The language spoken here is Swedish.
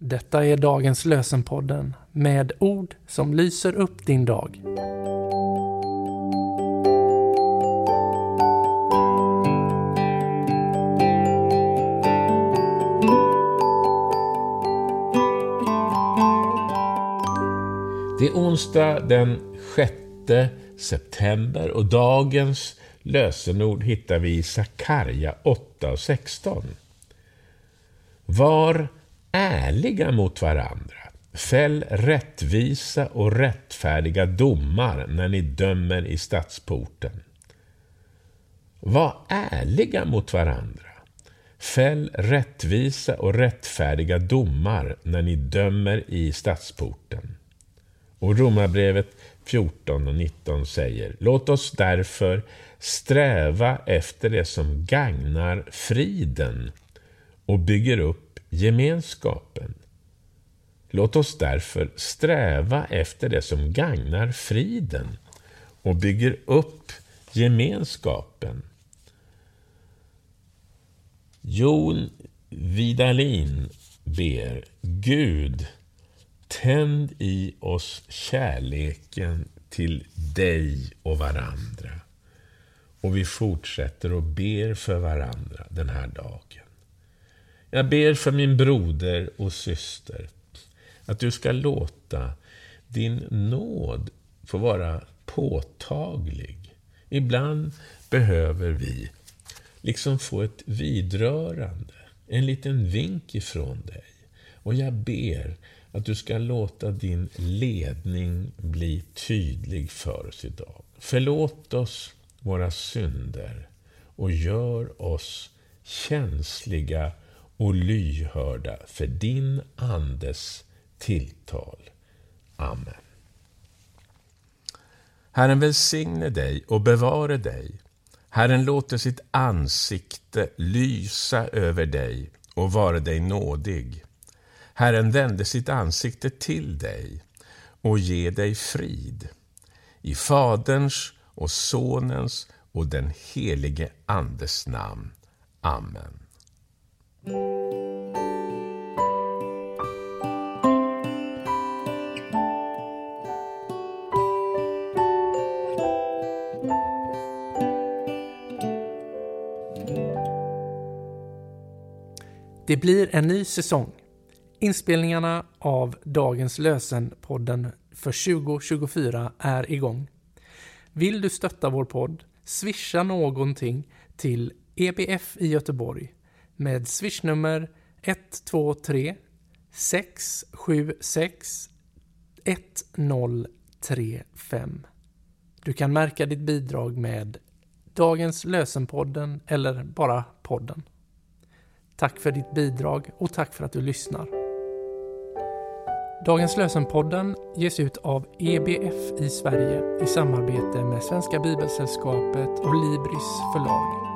Detta är dagens lösenpodden med ord som lyser upp din dag. Det är onsdag den 6 september och dagens lösenord hittar vi i Sakarja 8 och 16. Var ärliga mot varandra. Fäll rättvisa och rättfärdiga domar när ni dömer i stadsporten. Var ärliga mot varandra. Fäll rättvisa och rättfärdiga domar när ni dömer i stadsporten. Och Romarbrevet 14 och 19 säger Låt oss därför sträva efter det som gagnar friden och bygger upp gemenskapen. Låt oss därför sträva efter det som gagnar friden och bygger upp gemenskapen. Jon Vidalin ber Gud Tänd i oss kärleken till dig och varandra. Och vi fortsätter och ber för varandra den här dagen. Jag ber för min broder och syster att du ska låta din nåd få vara påtaglig. Ibland behöver vi liksom få ett vidrörande, en liten vink ifrån dig. Och jag ber att du ska låta din ledning bli tydlig för oss idag. Förlåt oss våra synder och gör oss känsliga och lyhörda för din Andes tilltal. Amen. Herren välsigne dig och bevare dig. Herren låter sitt ansikte lysa över dig och vara dig nådig. Herren vände sitt ansikte till dig och ge dig frid. I Faderns och Sonens och den helige Andes namn. Amen. Det blir en ny säsong. Inspelningarna av dagens lösenpodden för 2024 är igång. Vill du stötta vår podd? Swisha någonting till EBF i Göteborg med swishnummer 123 676 1035. Du kan märka ditt bidrag med Dagens lösenpodden eller bara podden. Tack för ditt bidrag och tack för att du lyssnar. Dagens lösenpodden ges ut av EBF i Sverige i samarbete med Svenska Bibelsällskapet och Libris förlag.